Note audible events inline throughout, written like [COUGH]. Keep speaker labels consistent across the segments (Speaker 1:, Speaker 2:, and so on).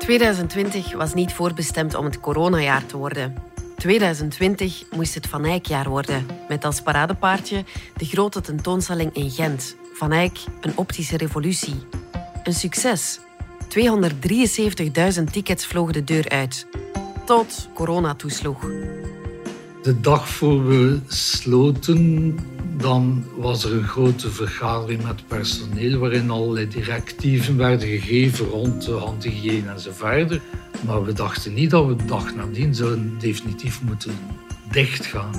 Speaker 1: 2020 was niet voorbestemd om het coronajaar te worden. 2020 moest het Van Eyck-jaar worden, met als paradepaardje de grote tentoonstelling in Gent. Van Eyck, een optische revolutie. Een succes. 273.000 tickets vlogen de deur uit. Tot corona toesloeg.
Speaker 2: De dag voor we sloten, dan was er een grote vergadering met personeel waarin allerlei directieven werden gegeven rond de handhygiëne enzovoort. Maar we dachten niet dat we de dag nadien zouden definitief moeten dichtgaan.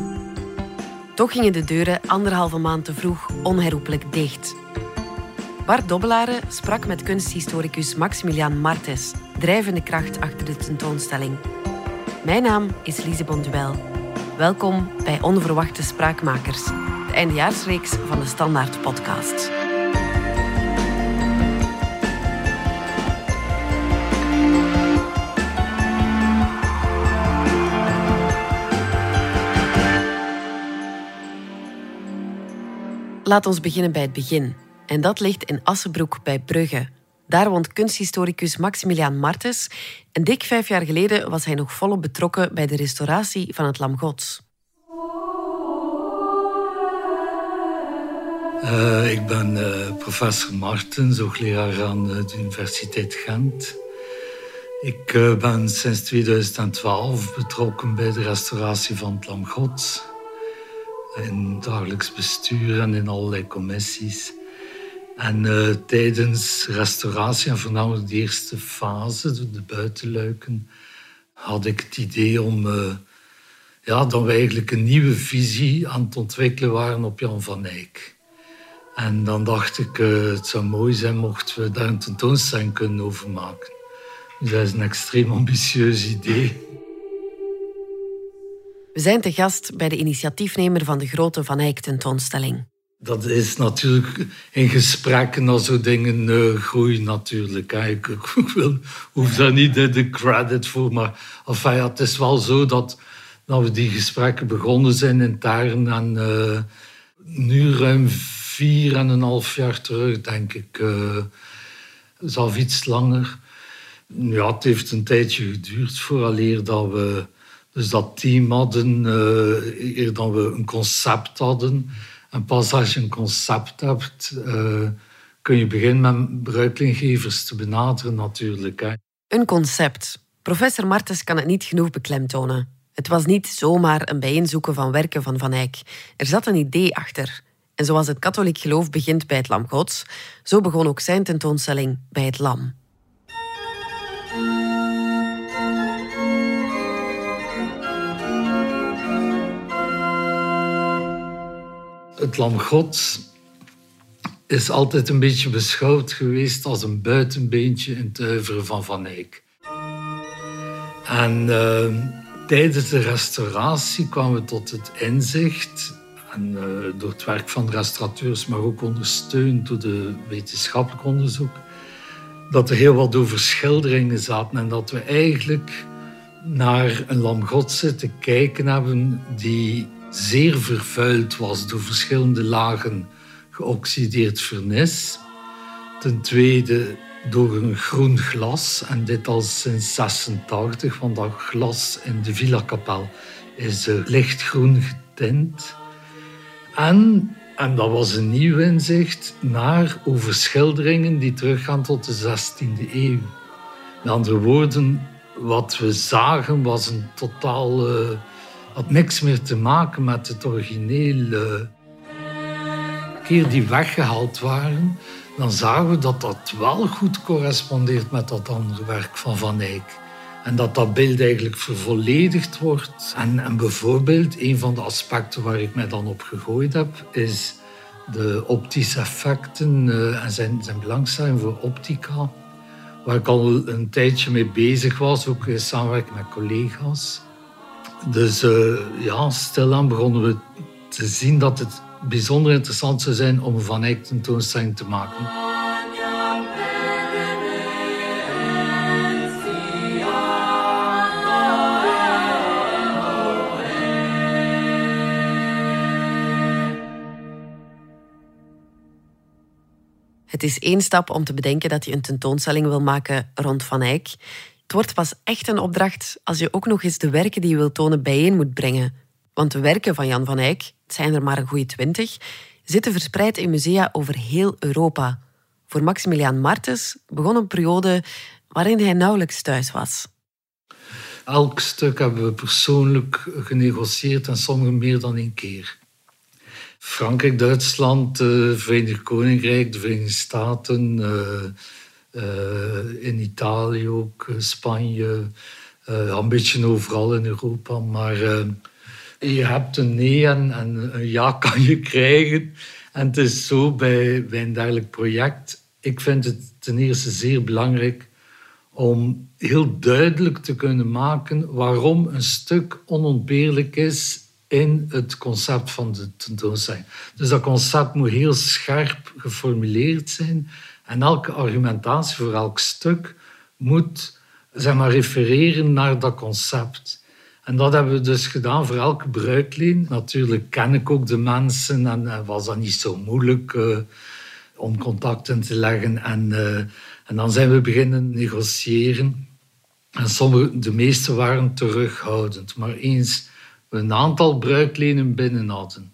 Speaker 1: Toch gingen de deuren anderhalve maand te vroeg onherroepelijk dicht. Bart Dobbelare sprak met kunsthistoricus Maximilian Martes, drijvende kracht achter de tentoonstelling. Mijn naam is Lise Bonduel. Welkom bij Onverwachte Spraakmakers, de eindejaarsreeks van de Standaard Podcast. Laat ons beginnen bij het begin. En dat ligt in Assenbroek bij Brugge. Daar woont kunsthistoricus Maximilian Martens. En dik vijf jaar geleden was hij nog volop betrokken bij de restauratie van het Lam Gods.
Speaker 2: Uh, ik ben uh, professor Martens, hoogleraar aan de Universiteit Gent. Ik ben sinds 2012 betrokken bij de restauratie van het Lam Gods. In dagelijks bestuur en in allerlei commissies. En tijdens restauratie, en voornamelijk de eerste fase, de buitenluiken, had ik het idee om ja, dat we eigenlijk een nieuwe visie aan het ontwikkelen waren op Jan van Eyck. En dan dacht ik, uh, het zou mooi zijn mochten we daar een tentoonstelling kunnen over maken. Dus dat is een extreem ambitieus idee.
Speaker 1: We zijn te gast bij de initiatiefnemer van de grote Van Eyck tentoonstelling.
Speaker 2: Dat is natuurlijk in gesprekken als zo dingen uh, groeien natuurlijk. Ik, ik wil, hoef daar niet de, de, credit voor, maar enfin, ja, het is wel zo dat, dat we die gesprekken begonnen zijn intern en uh, nu ruim vier en een half jaar terug, denk ik, uh, zelf iets langer. Ja, het heeft een tijdje geduurd vooraleer dat we dus dat team hadden, eer dan we een concept hadden. En pas als je een concept hebt, uh, kun je beginnen met bruiklinggevers te benaderen natuurlijk. Hè.
Speaker 1: Een concept. Professor Martens kan het niet genoeg beklemtonen. Het was niet zomaar een bijeenzoeken van werken van Van Eyck. Er zat een idee achter. En zoals het katholiek geloof begint bij het Lam Gods, zo begon ook zijn tentoonstelling bij het Lam.
Speaker 2: het Lam Gods is altijd een beetje beschouwd geweest als een buitenbeentje in het oeuvre van Van Eyck. En uh, tijdens de restauratie kwamen we tot het inzicht, en, uh, door het werk van de restaurateurs, maar ook ondersteund door de wetenschappelijk onderzoek, dat er heel wat over schilderingen zaten en dat we eigenlijk naar een Lam God zitten kijken hebben die zeer vervuild was door verschillende lagen geoxideerd vernis. Ten tweede door een groen glas, en dit al sinds 86, want dat glas in de Villa-kapel is lichtgroen getint. En, en dat was een nieuw inzicht, naar overschilderingen die teruggaan tot de 16e eeuw. Met andere woorden, wat we zagen was een totaal had niks meer te maken met het origineel. keer die weggehaald waren, dan zagen we dat dat wel goed correspondeert met dat andere werk van Van Eyck. En dat dat beeld eigenlijk vervolledigd wordt. En, en bijvoorbeeld, een van de aspecten waar ik mij dan op gegooid heb, is de optische effecten uh, en zijn, zijn belangstelling voor optica. Waar ik al een tijdje mee bezig was, ook in samenwerking met collega's. Dus uh, ja, stilaan begonnen we te zien dat het bijzonder interessant zou zijn om Van Eyck tentoonstelling te maken.
Speaker 1: Het is één stap om te bedenken dat je een tentoonstelling wil maken rond Van Eyck. Het wordt pas echt een opdracht als je ook nog eens de werken die je wilt tonen bijeen moet brengen. Want de werken van Jan van Eyck, het zijn er maar een goede twintig, zitten verspreid in musea over heel Europa. Voor Maximiliaan Martens begon een periode waarin hij nauwelijks thuis was.
Speaker 2: Elk stuk hebben we persoonlijk genegocieerd en sommige meer dan één keer. Frankrijk, Duitsland, het Verenigd Koninkrijk, de Verenigde Staten, uh, uh, in Italië ook, eh, Spanje, een beetje overal in Europa. Maar je hebt een nee en, en, een ja [LAUGHS] kan je krijgen. En het is zo bij, bij een dergelijk project. Ik vind het ten eerste zeer belangrijk om heel duidelijk te kunnen maken waarom een stuk onontbeerlijk is in het concept van de tentoonstelling. Dus dat concept moet heel scherp geformuleerd zijn en elke argumentatie voor elk stuk moet zeg maar, refereren naar dat concept. En dat hebben we dus gedaan voor elke bruikleen. Natuurlijk ken ik ook de mensen en was dat niet zo moeilijk uh, om contacten te leggen. En, uh, en dan zijn we beginnen negociëren. En sommige, de meeste waren terughoudend. Maar eens een aantal bruiklenen binnen hadden,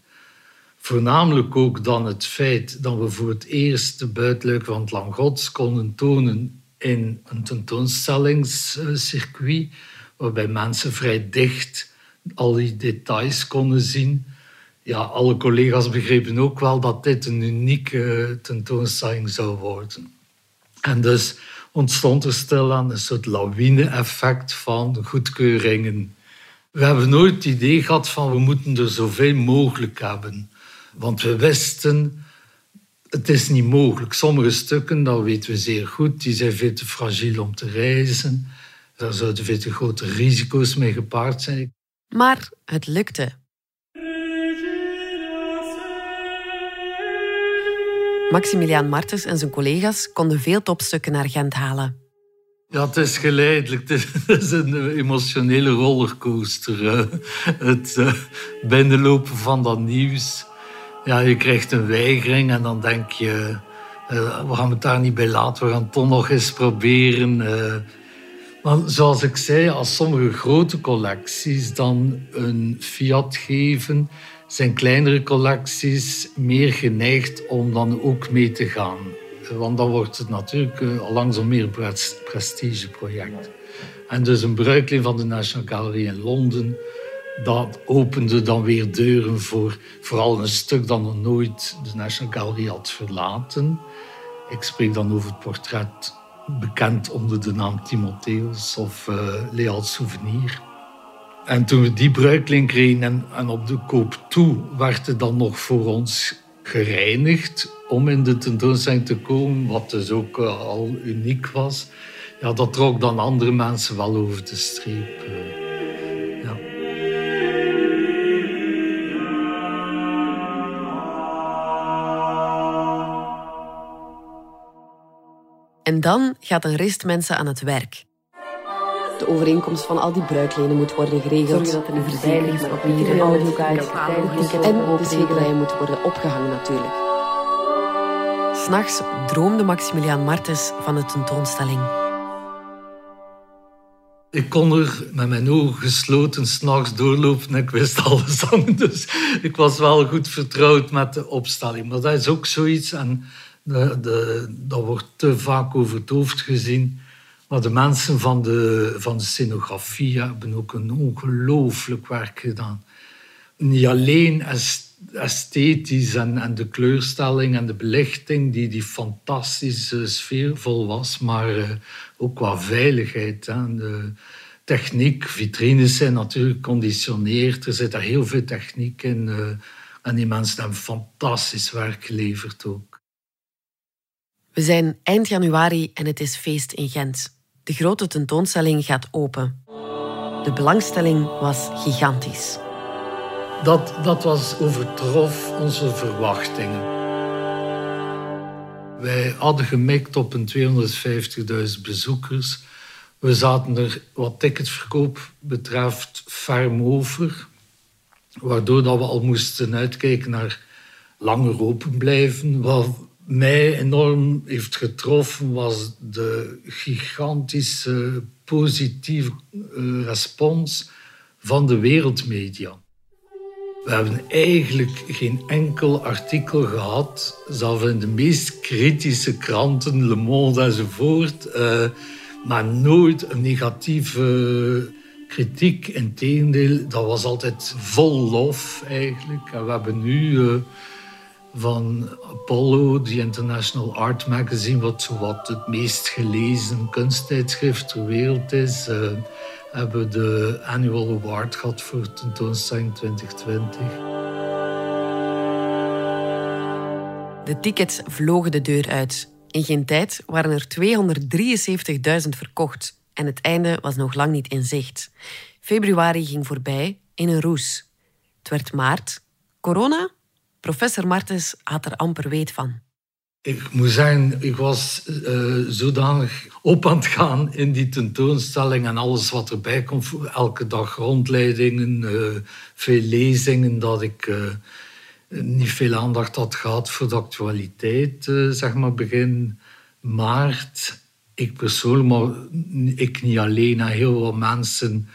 Speaker 2: voornamelijk ook dan het feit dat we voor het eerst de buitenluik van het Langots konden tonen in een tentoonstellingscircuit, waarbij mensen vrij dicht al die details konden zien. Ja, alle collega's begrepen ook wel dat dit een unieke tentoonstelling zou worden. En dus ontstond er stilaan een soort lawine-effect van goedkeuringen. We hebben nooit het idee gehad van we moeten er zoveel mogelijk hebben. Want we wisten, het is niet mogelijk. Sommige stukken, dat weten we zeer goed, die zijn veel te fragiel om te reizen. Daar zouden veel te grote risico's mee gepaard zijn.
Speaker 1: Maar het lukte. Maximiliaan Martens en zijn collega's konden veel topstukken naar Gent halen.
Speaker 2: Ja, het is geleidelijk. Het is [LAUGHS] een emotionele rollercoaster. Het eh, binnenlopen van dat nieuws. Ja, je krijgt een weigering en dan denk je... Eh, we gaan het daar niet bij laten, we gaan het toch nog eens proberen. Eh. Maar zoals ik zei, als sommige grote collecties dan een fiat geven zijn kleinere collecties meer geneigd om dan ook mee te gaan. Want dan wordt het natuurlijk uh, al meer een prestigeproject. En dus een bruikleen van de National Gallery in Londen, dat opende dan weer deuren voor vooral een stuk dat nog nooit de National Gallery had verlaten. Ik spreek dan over het portret bekend onder de naam Timotheus of uh, Leal Souvenir. En toen we die bruikleen kregen en, en op de koop toe, werd het dan nog voor ons gereinigd om in de tentoonstelling te komen, wat dus ook uh, al uniek was. Ja, dat trok dan andere mensen wel over de streep. Ja.
Speaker 1: En dan gaat een rest mensen aan het werk. De overeenkomst van al die bruiklenen moet worden geregeld. Zorg dat er een verzekeringspapieren, audioguides en de schilderijen moeten worden opgehangen natuurlijk. S'nachts droomde Maximiliaan Martens van de tentoonstelling.
Speaker 2: Ik kon er met mijn ogen gesloten s'nachts doorlopen en ik wist alles aan. [LAUGHS] Dus ik was wel goed vertrouwd met de opstelling. Maar dat is ook zoiets, en de, de, dat wordt te vaak over het hoofd gezien maar de mensen van de, van de scenografie hebben ook een ongelooflijk werk gedaan. Niet alleen esthetisch en, de kleurstelling en de belichting, die, die fantastische sfeervol was, maar uh, ook qua veiligheid. Hè. De techniek, vitrines zijn natuurlijk geconditioneerd, er zit daar heel veel techniek in. Uh, en die mensen hebben fantastisch werk geleverd ook.
Speaker 1: We zijn eind januari en het is feest in Gent. De grote tentoonstelling gaat open. De belangstelling was gigantisch.
Speaker 2: Dat, dat was overtrof onze verwachtingen. Wij hadden gemikt op een 250.000 bezoekers. We zaten er, wat ticketverkoop betreft, ferm over. Waardoor dat we al moesten uitkijken naar langer open blijven. Wat mij enorm heeft getroffen was de gigantische positieve eh, respons van de wereldmedia. We hebben eigenlijk geen enkel artikel gehad, zelfs in de meest kritische kranten, Le Monde enzovoort, uh, maar nooit een negatieve kritiek. Integendeel, dat was altijd vol lof eigenlijk. En we hebben nu uh, van Apollo, die International Art Magazine, wat wat het meest gelezen kunsttijdschrift ter wereld is, uh, hebben de annual award gehad voor tentoonstelling 2020.
Speaker 1: De tickets vlogen de deur uit. In geen tijd waren er 273.000 verkocht en het einde was nog lang niet in zicht. Februari ging voorbij in een roes. Het werd maart. Corona? Professor Martens had er amper weet van.
Speaker 2: Ik moet zeggen, ik was uh, zodanig op aan het gaan in die tentoonstelling en alles wat erbij komt. Elke dag rondleidingen, uh, veel lezingen, dat ik uh, niet veel aandacht had gehad voor de actualiteit, zeg maar begin maart. Ik persoonlijk, ik niet alleen, heel wat mensen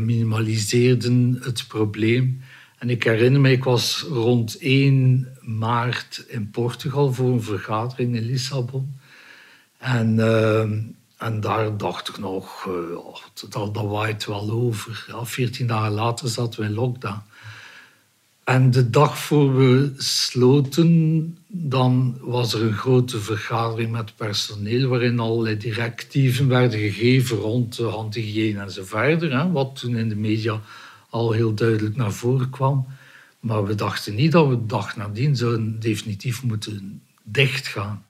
Speaker 2: minimaliseerden het probleem. En ik herinner me, ik was rond 1 maart in Portugal voor een vergadering in Lissabon. En, uh, en daar dacht ik nog, uh, dat, dat waait wel over. Ja, 14 dagen later zaten we in lockdown. En de dag voor we sloten, dan was er een grote vergadering met personeel waarin allerlei directieven werden gegeven rond de handhygiëne en zo verder. Wat toen in de media al heel duidelijk naar voren kwam. Maar we dachten niet dat we de dag nadien zouden definitief moeten dichtgaan.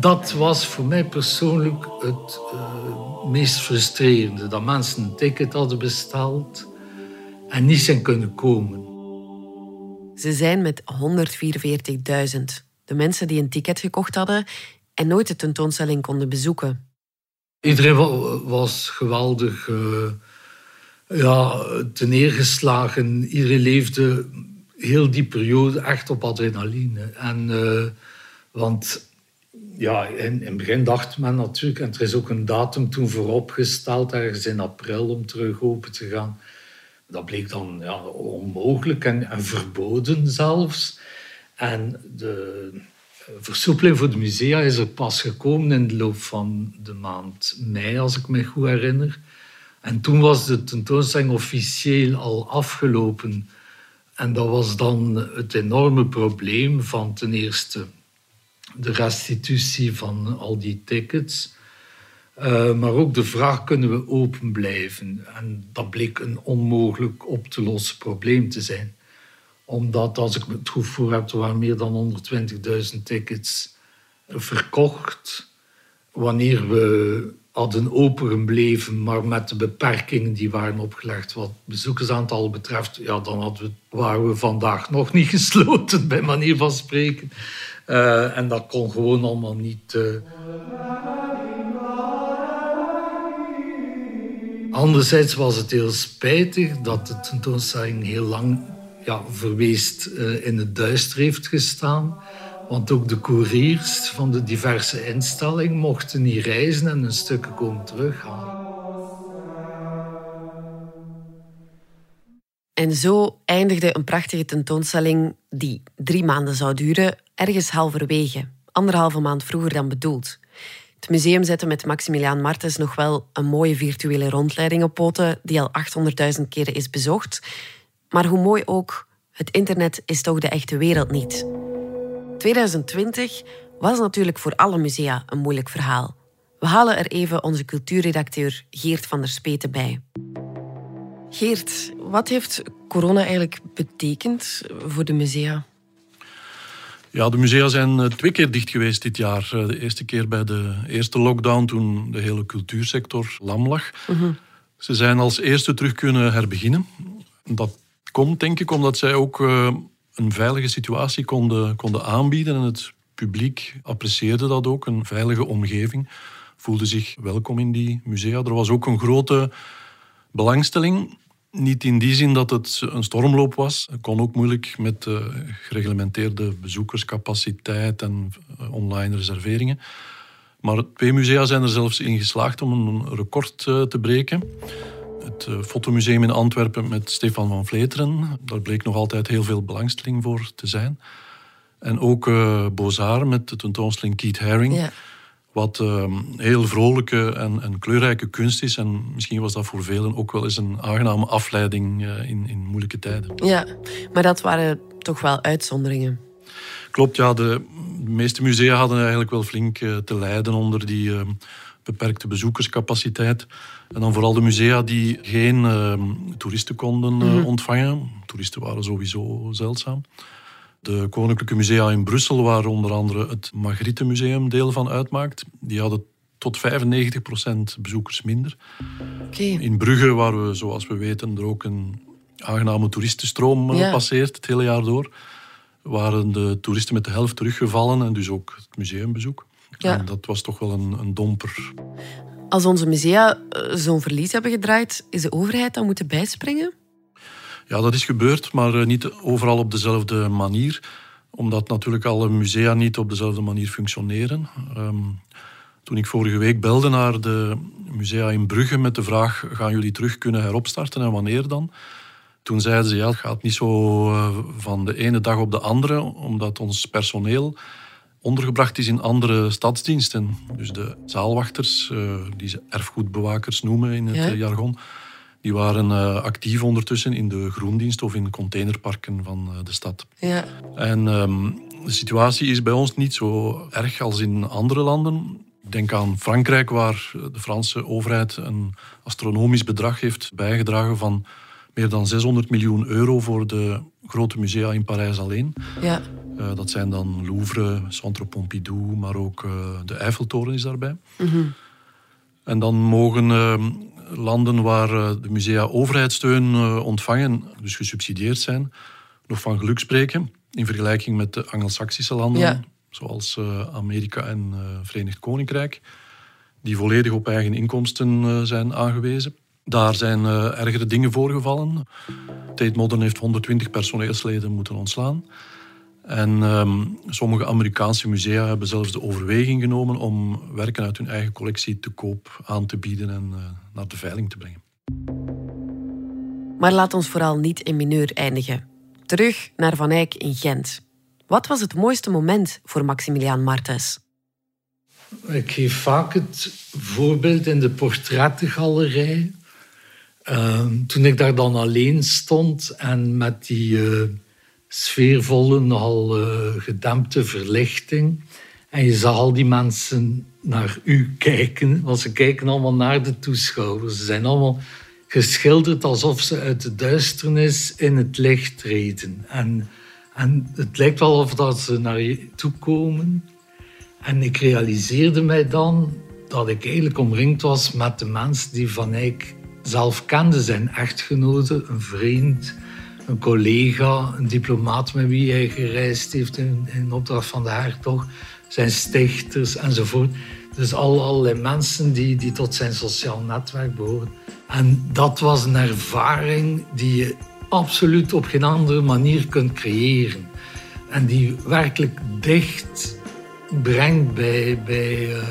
Speaker 2: Dat was voor mij persoonlijk het uh, meest frustrerende. Dat mensen een ticket hadden besteld en niet zijn kunnen komen.
Speaker 1: Ze zijn met 144.000 de mensen die een ticket gekocht hadden en nooit de tentoonstelling konden bezoeken.
Speaker 2: Iedereen was geweldig uh, ja, neergeslagen. Iedereen leefde heel die periode echt op adrenaline. En, uh, want ja, in, het begin dacht men natuurlijk, en er is ook een datum toen vooropgesteld, ergens in april, om terug open te gaan. Dat bleek dan ja, onmogelijk en verboden zelfs. En de versoepeling voor de musea is er pas gekomen in de loop van de maand mei, als ik me goed herinner. En toen was de tentoonstelling officieel al afgelopen. En dat was dan het enorme probleem van ten eerste de restitutie van al die tickets. Uh, maar ook de vraag, kunnen we open blijven? En dat bleek een onmogelijk op te lossen probleem te zijn omdat, als ik het goed voor heb, er waren meer dan 120.000 tickets verkocht. Wanneer we hadden opengebleven, maar met de beperkingen die waren opgelegd wat bezoekersaantal betreft, ja, dan hadden we, waren we vandaag nog niet [LAUGHS] gesloten, bij manier van spreken. Uh, en dat kon gewoon allemaal niet. Uh... Anderzijds was het heel spijtig dat de tentoonstelling heel lang ja, verweest uh, in het duister heeft gestaan. Want ook de couriers van de diverse instellingen mochten niet reizen en hun stukken komen terughalen.
Speaker 1: En zo eindigde een prachtige tentoonstelling die drie maanden zou duren, ergens halverwege, anderhalve maand vroeger dan bedoeld. Het museum zette met Maximiliaan Martens nog wel een mooie virtuele rondleiding op poten, die al 800.000 keren is bezocht. Maar hoe mooi ook, het internet is toch de echte wereld niet. 2020 was natuurlijk voor alle musea een moeilijk verhaal. We halen er even onze cultuurredacteur Geert van der Speten bij. Geert, wat heeft corona eigenlijk betekend voor de musea?
Speaker 3: Ja, de musea zijn eh, twee keer dicht geweest dit jaar. Eh, de eerste keer bij de eerste lockdown, toen de hele cultuursector lam lag. Mhm. Ze zijn als eerste terug kunnen herbeginnen. Dat komt, denk ik, omdat zij ook uh, een veilige situatie konden, konden aanbieden. En het publiek apprecieerde dat ook, een veilige omgeving. Voelde zich welkom in die musea. Er was ook een grote belangstelling. Niet in die zin dat het een stormloop was. Het kon ook moeilijk met gereglementeerde bezoekerscapaciteit en uh, online reserveringen. Maar twee musea zijn er zelfs in geslaagd om een record uh, te breken. Het Fotomuseum in Antwerpen met Stefan van Vleteren. Daar bleek nog altijd heel veel belangstelling voor te zijn. En ook uh, Bozar met de tentoonstelling Keith Haring. Ja. Wat uh, heel vrolijke en, en, kleurrijke kunst is. En misschien was dat voor velen ook wel eens een aangename afleiding uh, in, in moeilijke tijden.
Speaker 1: Ja, maar dat waren toch wel uitzonderingen.
Speaker 3: Klopt, ja. De, de meeste musea hadden eigenlijk wel flink te lijden onder die beperkte bezoekerscapaciteit. En dan vooral de musea die geen toeristen konden mm ontvangen. Toeristen waren sowieso zeldzaam. De Koninklijke Musea in Brussel, waar onder andere het Margriete Museum deel van uitmaakt, die hadden tot 95% bezoekers minder.
Speaker 1: Okay.
Speaker 3: In Brugge, waar we, zoals we weten, er ook een aangename toeristenstroom eh, passeert het hele jaar door, waren de toeristen met de helft teruggevallen en dus ook het museumbezoek. Ja. En dat was toch wel een, een domper.
Speaker 1: Als onze musea eh, zo'n verlies hebben gedraaid, is de overheid dan moeten bijspringen?
Speaker 3: Ja, dat is gebeurd, maar eh, niet overal op dezelfde manier. Omdat natuurlijk alle musea niet op dezelfde manier functioneren. Ehm, toen ik vorige week belde naar de musea in Brugge met de vraag: gaan jullie terug kunnen heropstarten en wanneer dan? Toen zeiden ze: ja, het gaat niet zo eh, van de ene dag op de andere, omdat ons personeel ondergebracht is in andere stadsdiensten. Dus de zaalwachters, eh, die ze erfgoedbewakers noemen in het jargon, die waren uh, actief ondertussen in de groendienst of in containerparken van uh, de stad.
Speaker 1: Ja.
Speaker 3: En um, de situatie is bij ons niet zo erg als in andere landen. Denk aan Frankrijk, waar de Franse overheid een astronomisch bedrag heeft bijgedragen van meer dan 600 miljoen euro voor de grote musea in Parijs alleen.
Speaker 1: Ja.
Speaker 3: Uh, dat zijn dan Louvre, Centre Pompidou, maar ook de Eiffeltoren is daarbij.
Speaker 1: Mm -hmm.
Speaker 3: En dan mogen ehm, landen waar eh, de musea overheidssteun eh, ontvangen, dus gesubsidieerd zijn, nog van geluk spreken in vergelijking met de Anglo-Saxische landen, zoals eh, Amerika en Verenigd Koninkrijk, die volledig op eigen inkomsten zijn aangewezen. Daar zijn ergere dingen voorgevallen. Tate Modern heeft 120 personeelsleden moeten ontslaan. En ehm, sommige Amerikaanse musea hebben zelfs de overweging genomen om werken uit hun eigen collectie te koop aan te bieden en uh, naar de veiling te brengen.
Speaker 1: Maar laat ons vooral niet in mineur eindigen. Terug naar Van Eyck in Gent. Wat was het mooiste moment voor Maximiliaan Martens?
Speaker 2: Ik geef vaak het voorbeeld in de portrettengalerij. Uh, toen ik daar dan alleen stond en met die... Uh, sfeervolle, nogal uh, gedempte verlichting. En je zag al die mensen naar u kijken, want ze kijken allemaal naar de toeschouwers. Ze zijn allemaal geschilderd alsof ze uit de duisternis in het licht treden. En, en het lijkt wel of dat ze naar je toe komen. En ik realiseerde mij dan dat ik eigenlijk omringd was met de mensen die Van Eyck zelf kende. Zijn echtgenote, een vriend, een collega, een diplomaat met wie hij gereisd heeft in, opdracht van de hertog, zijn stichters enzovoort. Dus al, allerlei mensen die, die tot zijn sociaal netwerk behoren. En dat was een ervaring die je absoluut op geen andere manier kunt creëren. En die werkelijk dicht brengt bij, bij uh,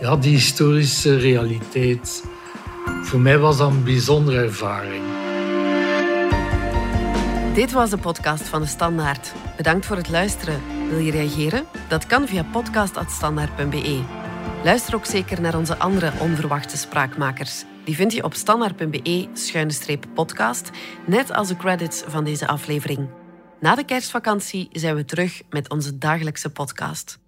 Speaker 2: ja, die historische realiteit. Voor mij was dat een bijzondere ervaring.
Speaker 1: Dit was de podcast van de Standaard. Bedankt voor het luisteren. Wil je reageren? Dat kan via podcast.standaard.be. Luister ook zeker naar onze andere onverwachte spraakmakers. Die vind je op standaard.be-podcast, net als de credits van deze aflevering. Na de kerstvakantie zijn we terug met onze dagelijkse podcast.